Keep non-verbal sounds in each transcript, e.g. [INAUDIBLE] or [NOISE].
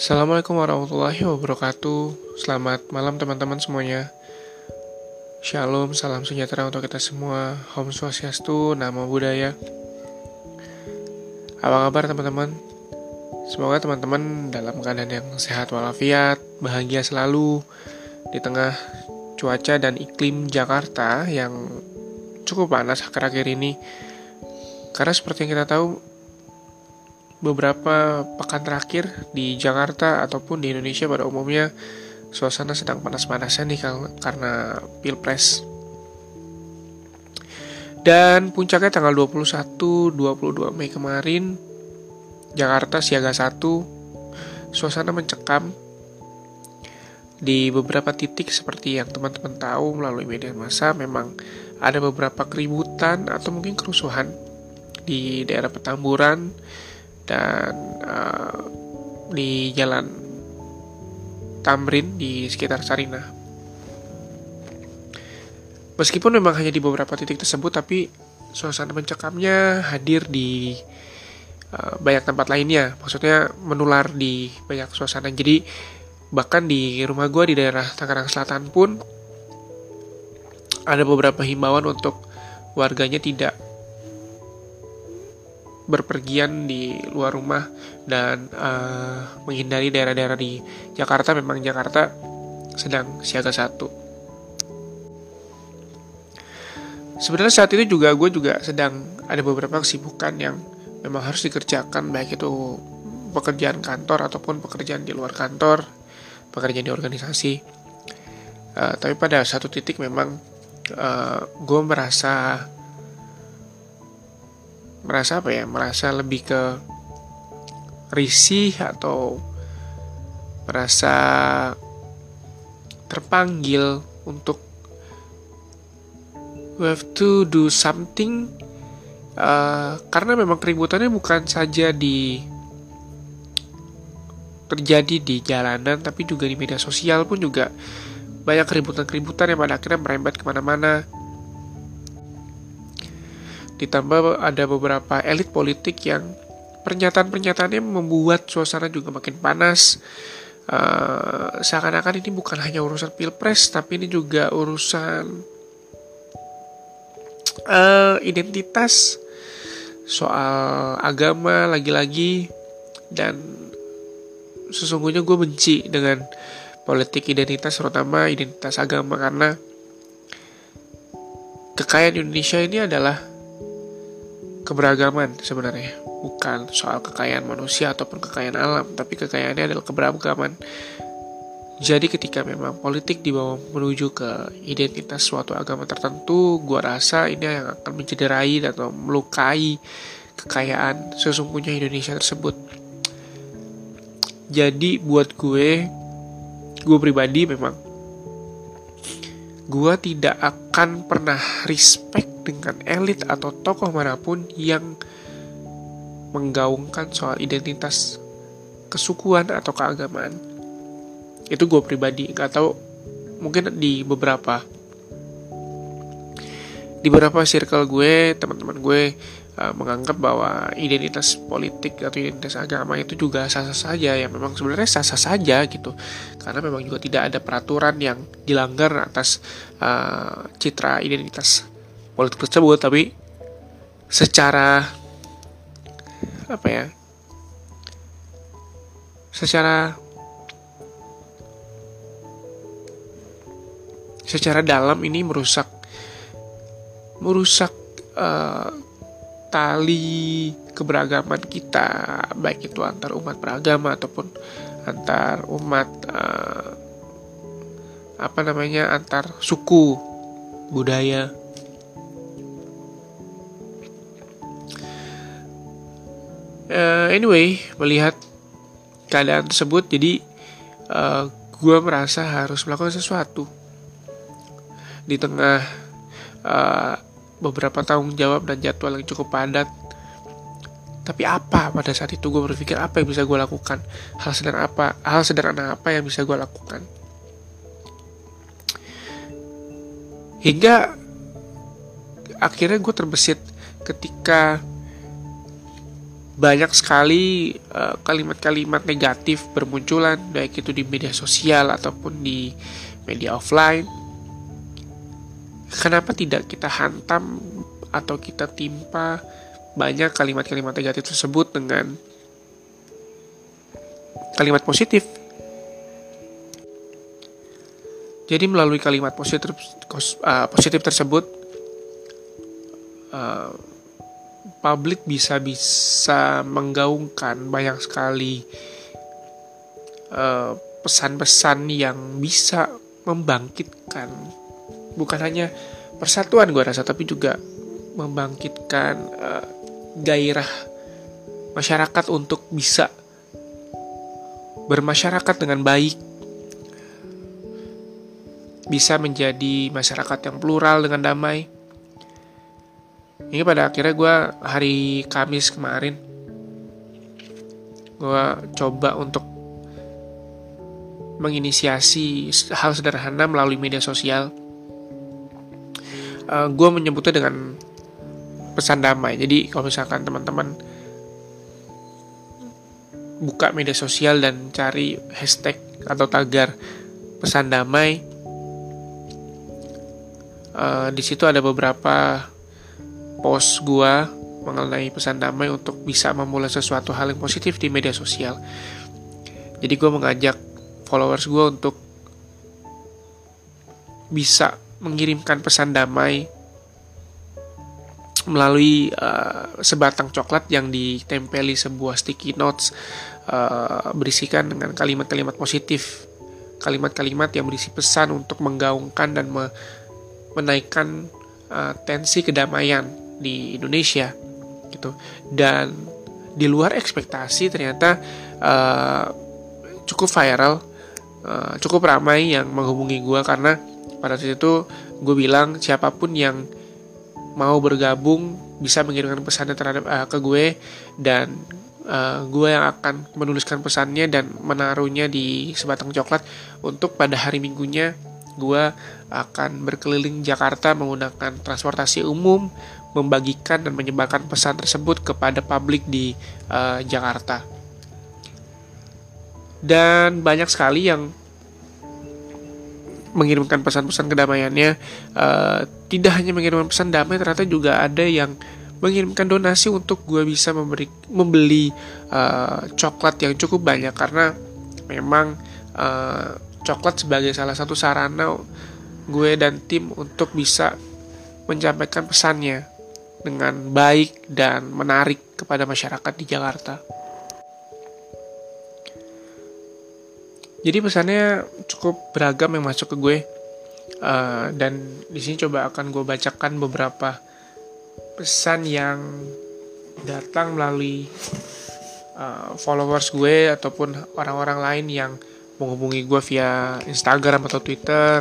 Assalamualaikum warahmatullahi wabarakatuh. Selamat malam teman-teman semuanya. Shalom, salam sejahtera untuk kita semua. Om Swastiastu, Namo Buddhaya. Apa kabar teman-teman? Semoga teman-teman dalam keadaan yang sehat walafiat Bahagia selalu Di tengah cuaca dan iklim Jakarta Yang cukup panas akhir-akhir ini. Karena seperti yang kita tahu beberapa pekan terakhir di Jakarta ataupun di Indonesia pada umumnya suasana sedang panas-panasnya nih karena pilpres. Dan puncaknya tanggal 21 22 Mei kemarin Jakarta siaga 1 suasana mencekam di beberapa titik seperti yang teman-teman tahu melalui media massa memang ada beberapa keributan atau mungkin kerusuhan di daerah Petamburan dan uh, di jalan Tamrin di sekitar Sarinah. Meskipun memang hanya di beberapa titik tersebut, tapi suasana mencekamnya hadir di uh, banyak tempat lainnya. Maksudnya menular di banyak suasana. Jadi bahkan di rumah gue di daerah Tangerang Selatan pun ada beberapa himbauan untuk warganya tidak berpergian di luar rumah dan uh, menghindari daerah-daerah di Jakarta memang Jakarta sedang siaga satu. Sebenarnya saat itu juga gue juga sedang ada beberapa kesibukan yang memang harus dikerjakan baik itu pekerjaan kantor ataupun pekerjaan di luar kantor, pekerjaan di organisasi. Uh, tapi pada satu titik memang uh, gue merasa merasa apa ya merasa lebih ke risih atau merasa terpanggil untuk we have to do something uh, karena memang keributannya bukan saja di terjadi di jalanan tapi juga di media sosial pun juga banyak keributan-keributan yang pada akhirnya merembet ke mana-mana Ditambah ada beberapa elit politik yang pernyataan-pernyataannya membuat suasana juga makin panas. Uh, seakan-akan ini bukan hanya urusan pilpres, tapi ini juga urusan uh, identitas, soal agama lagi-lagi, dan sesungguhnya gue benci dengan politik identitas, terutama identitas agama karena kekayaan Indonesia ini adalah keberagaman sebenarnya. Bukan soal kekayaan manusia ataupun kekayaan alam tapi kekayaannya adalah keberagaman. Jadi ketika memang politik dibawa menuju ke identitas suatu agama tertentu gua rasa ini yang akan mencederai atau melukai kekayaan sesungguhnya Indonesia tersebut. Jadi buat gue gue pribadi memang gue tidak akan pernah respect dengan elit atau tokoh mana pun yang menggaungkan soal identitas kesukuan atau keagamaan. Itu gue pribadi, nggak tahu mungkin di beberapa di beberapa circle gue, teman-teman gue uh, menganggap bahwa identitas politik atau identitas agama itu juga sah-sah saja. Ya memang sebenarnya sah-sah saja gitu. Karena memang juga tidak ada peraturan yang dilanggar atas uh, citra identitas politik tersebut. Tapi secara apa ya secara secara dalam ini merusak merusak uh, tali keberagaman kita baik itu antar umat beragama ataupun antar umat uh, apa namanya antar suku budaya. Uh, anyway melihat keadaan tersebut jadi uh, eh, gue merasa harus melakukan sesuatu. Di tengah uh, beberapa tanggung jawab dan jadwal yang cukup padat. Tapi apa pada saat itu gue berpikir apa yang bisa gue lakukan? Hal sederhana apa hal sederhana apa yang bisa gue lakukan? Hingga akhirnya gue terbesit ketika banyak sekali kalimat kalimat-kalimat negatif bermunculan baik itu di media sosial ataupun di media offline. Kenapa tidak kita hantam atau kita timpa banyak kalimat-kalimat negatif tersebut dengan kalimat positif? Jadi melalui kalimat positif uh, positif tersebut uh, publik bisa bisa menggaungkan banyak sekali uh, pesan-pesan uh, yang bisa membangkitkan bukan hanya persatuan gue rasa tapi juga membangkitkan uh, gairah masyarakat untuk bisa bermasyarakat dengan baik bisa menjadi masyarakat yang plural dengan damai. Ini pada akhirnya gue hari Kamis kemarin gue coba untuk menginisiasi hal sederhana melalui media sosial. Uh, eh, gue menyebutnya dengan pesan damai. Jadi kalau misalkan teman-teman buka media sosial dan cari hashtag atau tagar pesan damai, uh, di situ ada beberapa post gua mengenai pesan damai untuk bisa memulai sesuatu hal yang positif di media sosial. Jadi gue mengajak followers gue untuk bisa mengirimkan pesan damai melalui uh, sebatang coklat yang ditempeli sebuah sticky notes uh, berisikan dengan kalimat-kalimat positif, kalimat-kalimat yang berisi pesan untuk menggaungkan dan me menaikkan uh, tensi kedamaian di Indonesia gitu. Dan di luar ekspektasi ternyata uh, cukup viral uh, cukup ramai yang menghubungi gue karena pada saat itu gue bilang siapa pun yang mau bergabung bisa mengirimkan pesannya terhadap uh, ke gue dan uh, gue yang akan menuliskan pesannya dan menaruhnya di sebatang coklat untuk pada hari minggunya gue akan berkeliling Jakarta menggunakan transportasi umum, membagikan dan menyebarkan pesan tersebut kepada publik di uh, Jakarta. Dan banyak sekali yang mengirimkan pesan-pesan kedamaiannya. Uh, tidak hanya mengirimkan pesan damai, ternyata juga ada yang mengirimkan donasi untuk gue bisa memberi membeli uh, coklat yang cukup banyak karena memang uh, coklat sebagai salah satu sarana gue dan tim untuk bisa menyampaikan pesannya dengan baik dan menarik kepada masyarakat di Jakarta. Jadi pesannya cukup beragam yang masuk ke gue. Uh, dan di sini coba akan gue bacakan beberapa pesan yang datang melalui uh, followers gue ataupun orang-orang lain yang menghubungi gue via Instagram atau Twitter.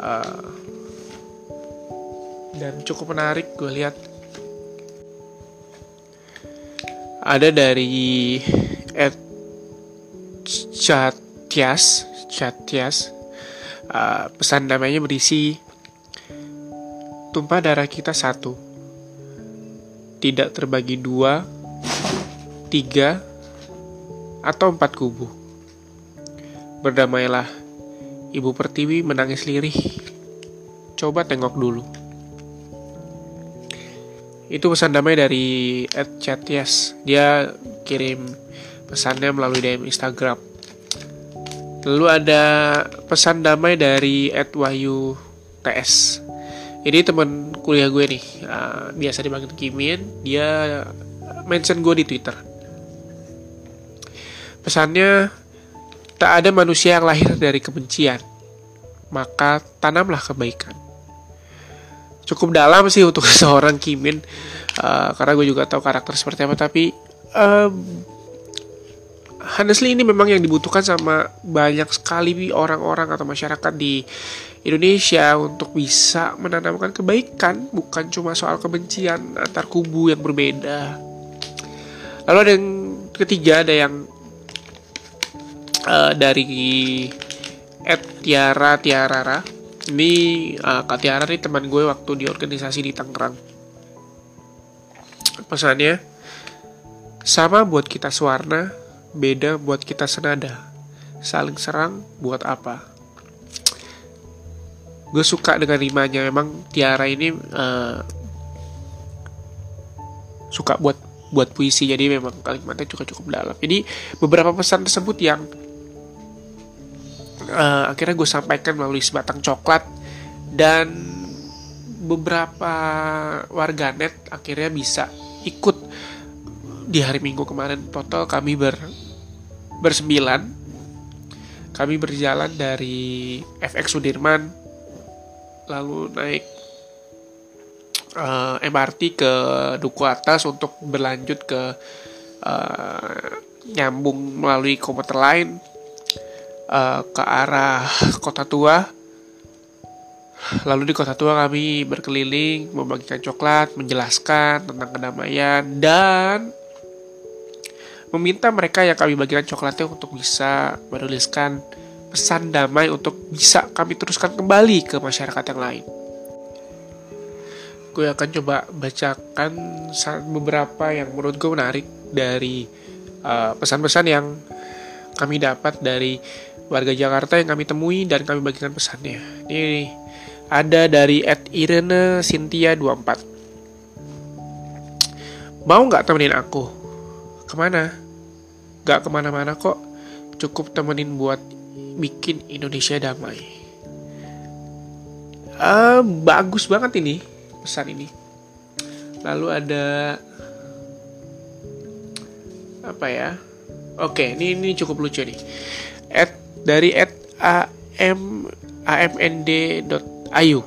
Uh, dan cukup menarik gue lihat. Ada dari Ed Chatias Chatias uh, pesan namanya berisi tumpah darah kita satu tidak terbagi dua tiga atau empat kubu Berdamailah, Ibu Pertiwi menangis lirih. Coba tengok dulu. Itu pesan damai dari Ed Chatias. Dia kirim pesannya melalui DM Instagram. Lalu ada pesan damai dari Ed Wahyu TS. Ini teman kuliah gue nih, uh, biasa dipanggil Kimin. Dia mention gue di Twitter. Pesannya Tak ada manusia yang lahir dari kebencian, maka tanamlah kebaikan. Cukup dalam sih untuk [LAUGHS] seorang Kimin, uh, karena gue juga tahu karakter seperti apa. Tapi uh, honestly ini memang yang dibutuhkan sama banyak sekali orang-orang atau masyarakat di Indonesia untuk bisa menanamkan kebaikan, bukan cuma soal kebencian antar kubu yang berbeda. Lalu ada yang ketiga ada yang uh, dari Ed Tiara Tiarara ini uh, Kak Tiara nih teman gue waktu di organisasi di Tangerang pesannya Sama buat kita sewarna, beda buat kita senada. Saling serang buat apa? Gue suka dengan rimanya. Memang Tiara ini uh, suka buat buat puisi. Jadi memang kalimatnya juga cukup dalam. Jadi beberapa pesan tersebut yang uh, akhirnya gue sampaikan melalui sebatang coklat dan beberapa warganet akhirnya bisa ikut di hari Minggu kemarin total kami ber bersembilan. Kami berjalan dari FX Sudirman lalu naik uh, eh, MRT ke Duku Atas untuk berlanjut ke uh, nyambung melalui komuter lain uh, ke arah Kota Tua. Lalu di kota tua kami berkeliling, membagikan coklat, menjelaskan tentang kedamaian, dan meminta mereka yang kami bagikan coklatnya untuk bisa menuliskan pesan damai untuk bisa kami teruskan kembali ke masyarakat yang lain. Gue akan coba bacakan beberapa yang menurut gue menarik dari uh, pesan-pesan uh, yang kami dapat dari warga Jakarta yang kami temui dan kami bagikan pesannya. Ini ada dari Ed Irene Cynthia 24 Mau nggak temenin aku? Ke mana? Gak ke mana-mana kok Cukup temenin buat bikin Indonesia damai uh, Bagus banget ini pesan ini Lalu ada Apa ya? Oke, ini ini cukup lucu nih. At dari at am amnd Ayu.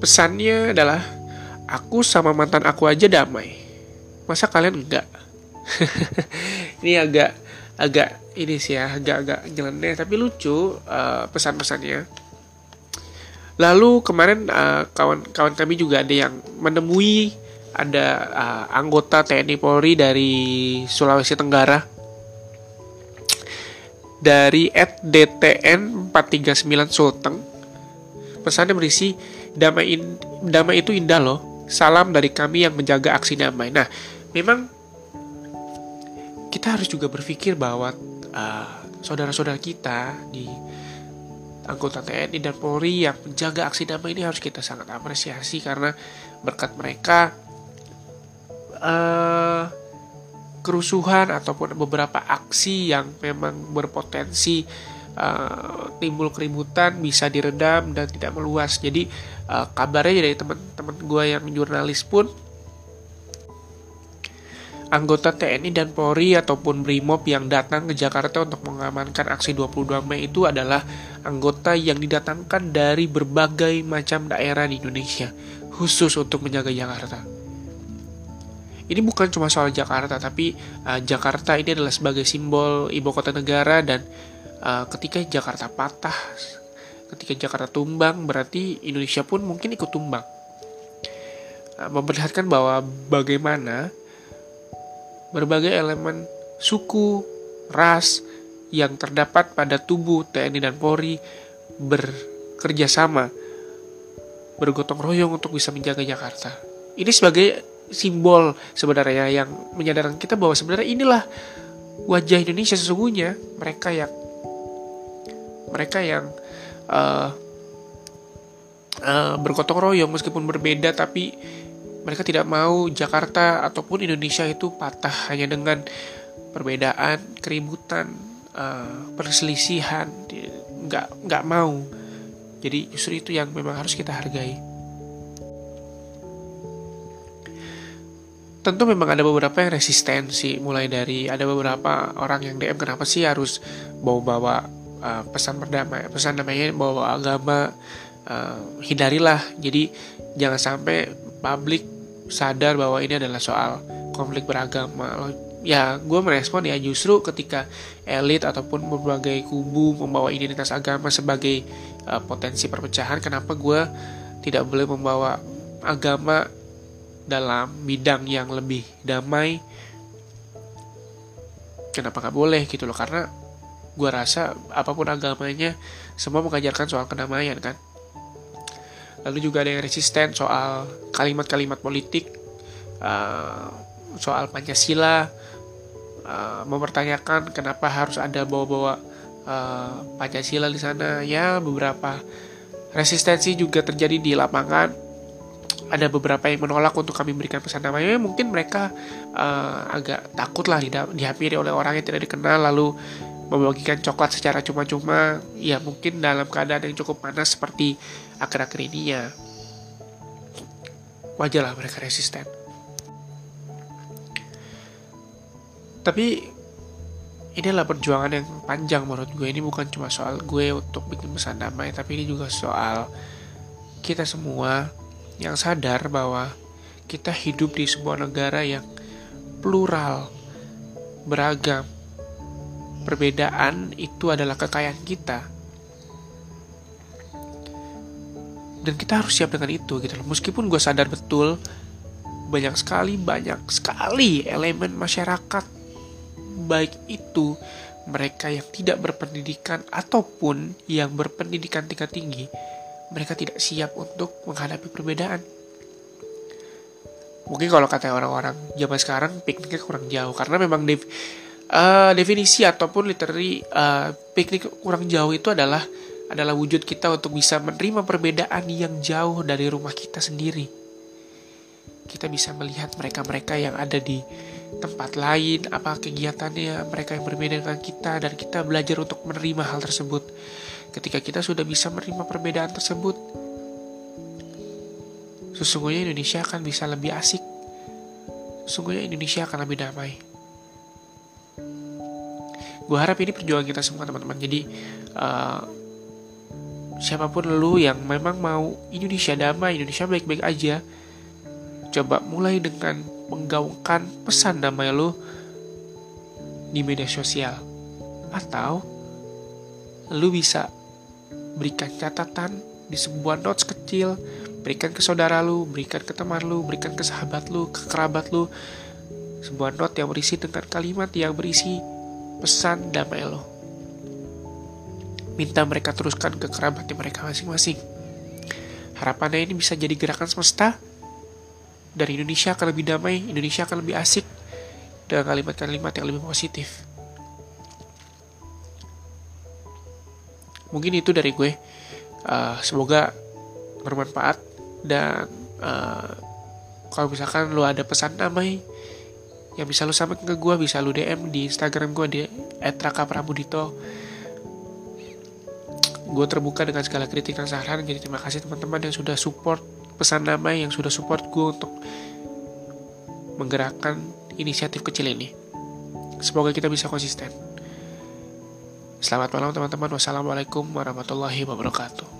Pesannya adalah aku sama mantan aku aja damai. Masa kalian enggak? [LAUGHS] ini agak agak ini sih ya, agak-agak nyeleneh tapi lucu uh, pesan-pesannya. Lalu kemarin uh, kawan-kawan kami juga ada yang menemui ada uh, anggota TNI Polri dari Sulawesi Tenggara dari @dtn 439 Sulteng. Pesannya berisi damai in, damai itu indah loh. Salam dari kami yang menjaga aksi damai. Nah, memang kita harus juga berpikir bahwa uh, saudara-saudara kita di anggota TNI dan Polri yang menjaga aksi damai ini harus kita sangat apresiasi karena berkat mereka uh, kerusuhan ataupun beberapa aksi yang memang berpotensi uh, timbul keributan bisa diredam dan tidak meluas. Jadi uh, kabarnya dari teman-teman gue yang jurnalis pun anggota TNI dan Polri ataupun BRIMOB yang datang ke Jakarta untuk mengamankan aksi 22 Mei itu adalah anggota yang didatangkan dari berbagai macam daerah di Indonesia khusus untuk menjaga Jakarta ini bukan cuma soal Jakarta tapi uh, Jakarta ini adalah sebagai simbol ibu kota negara dan uh, ketika Jakarta patah ketika Jakarta tumbang berarti Indonesia pun mungkin ikut tumbang uh, memperlihatkan bahwa bagaimana berbagai elemen suku ras yang terdapat pada tubuh TNI dan Polri bekerja sama bergotong royong untuk bisa menjaga Jakarta. Ini sebagai simbol sebenarnya yang menyadarkan kita bahwa sebenarnya inilah wajah Indonesia sesungguhnya mereka yang mereka yang uh, uh, bergotong royong meskipun berbeda tapi mereka tidak mau Jakarta ataupun Indonesia itu patah hanya dengan perbedaan keributan uh, perselisihan nggak nggak mau. Jadi justru itu yang memang harus kita hargai. Tentu memang ada beberapa yang resistensi mulai dari ada beberapa orang yang DM kenapa sih harus bawa-bawa uh, pesan berdamai pesan namanya bawa agama uh, hindarilah. Jadi jangan sampai publik sadar bahwa ini adalah soal konflik beragama. Ya gue merespon ya justru ketika elit ataupun berbagai kubu membawa identitas agama sebagai uh, potensi perpecahan kenapa gue tidak boleh membawa agama dalam bidang yang lebih damai? Kenapa nggak boleh gitu loh? Karena gue rasa apa pun agamanya semua mengajarkan soal kedamaian kan? Lalu juga ada yang resisten soal kalimat-kalimat politik uh, soal Pancasila uh, mempertanyakan kenapa harus ada bawa-bawa uh, Pancasila di sana. Ya beberapa resistensi juga terjadi di lapangan. Ada beberapa yang menolak untuk kami berikan pesan namanya mungkin mereka uh, agak takut lah dihampiri oleh orang yang tidak dikenal. Lalu membagikan coklat secara cuma-cuma ya mungkin dalam keadaan yang cukup panas seperti akhir-akhir ini ya. Wajar lah mereka resisten. Tapi ini adalah perjuangan yang panjang menurut gue. Ini bukan cuma soal gue untuk bikin pesan damai tapi ini juga soal kita semua yang sadar bahwa kita hidup di sebuah negara yang plural beragam perbedaan itu adalah kekayaan kita dan kita harus siap dengan itu gitu loh meskipun gue sadar betul banyak sekali banyak sekali elemen masyarakat baik itu mereka yang tidak berpendidikan ataupun yang berpendidikan tingkat tinggi, mereka tidak siap untuk menghadapi perbedaan. Mungkin kalau kata orang-orang zaman sekarang pikniknya kurang jauh karena memang uh, definisi ataupun literally uh, piknik kurang jauh itu adalah adalah wujud kita untuk bisa menerima perbedaan yang jauh dari rumah kita sendiri. Kita bisa melihat mereka-mereka yang ada di tempat lain, apa kegiatannya mereka yang berbeda dengan kita dan kita belajar untuk menerima hal tersebut. Ketika kita sudah bisa menerima perbedaan tersebut, sesungguhnya Indonesia akan bisa lebih asik. Sesungguhnya Indonesia akan lebih damai. Gue harap ini perjuangan kita semua teman-teman. Jadi uh, siapa pun lu yang memang mau Indonesia damai, Indonesia baik-baik aja, coba mulai dengan menggaungkan pesan damai lo di media sosial atau lu bisa berikan catatan di sebuah notes kecil berikan ke saudara lu berikan ke teman lu berikan ke sahabat lu ke kerabat lu sebuah note yang berisi dengan kalimat yang berisi pesan damai lo minta mereka teruskan ke kerabatnya mereka masing-masing harapannya ini bisa jadi gerakan semesta dari Indonesia akan lebih damai, Indonesia akan lebih asik dengan kalimat-kalimat yang lebih positif. Mungkin itu dari gue. Uh, semoga bermanfaat dan uh, kalau misalkan lo ada pesan damai yang bisa lo sampaikan ke gue bisa lo DM di Instagram gue di @raka_prabudito. Gue terbuka dengan segala kritik dan saran. Jadi terima kasih teman-teman yang sudah support pesan damai yang sudah support gue untuk menggerakkan inisiatif kecil ini. Semoga kita bisa konsisten. Selamat malam teman-teman. Wassalamualaikum warahmatullahi wabarakatuh.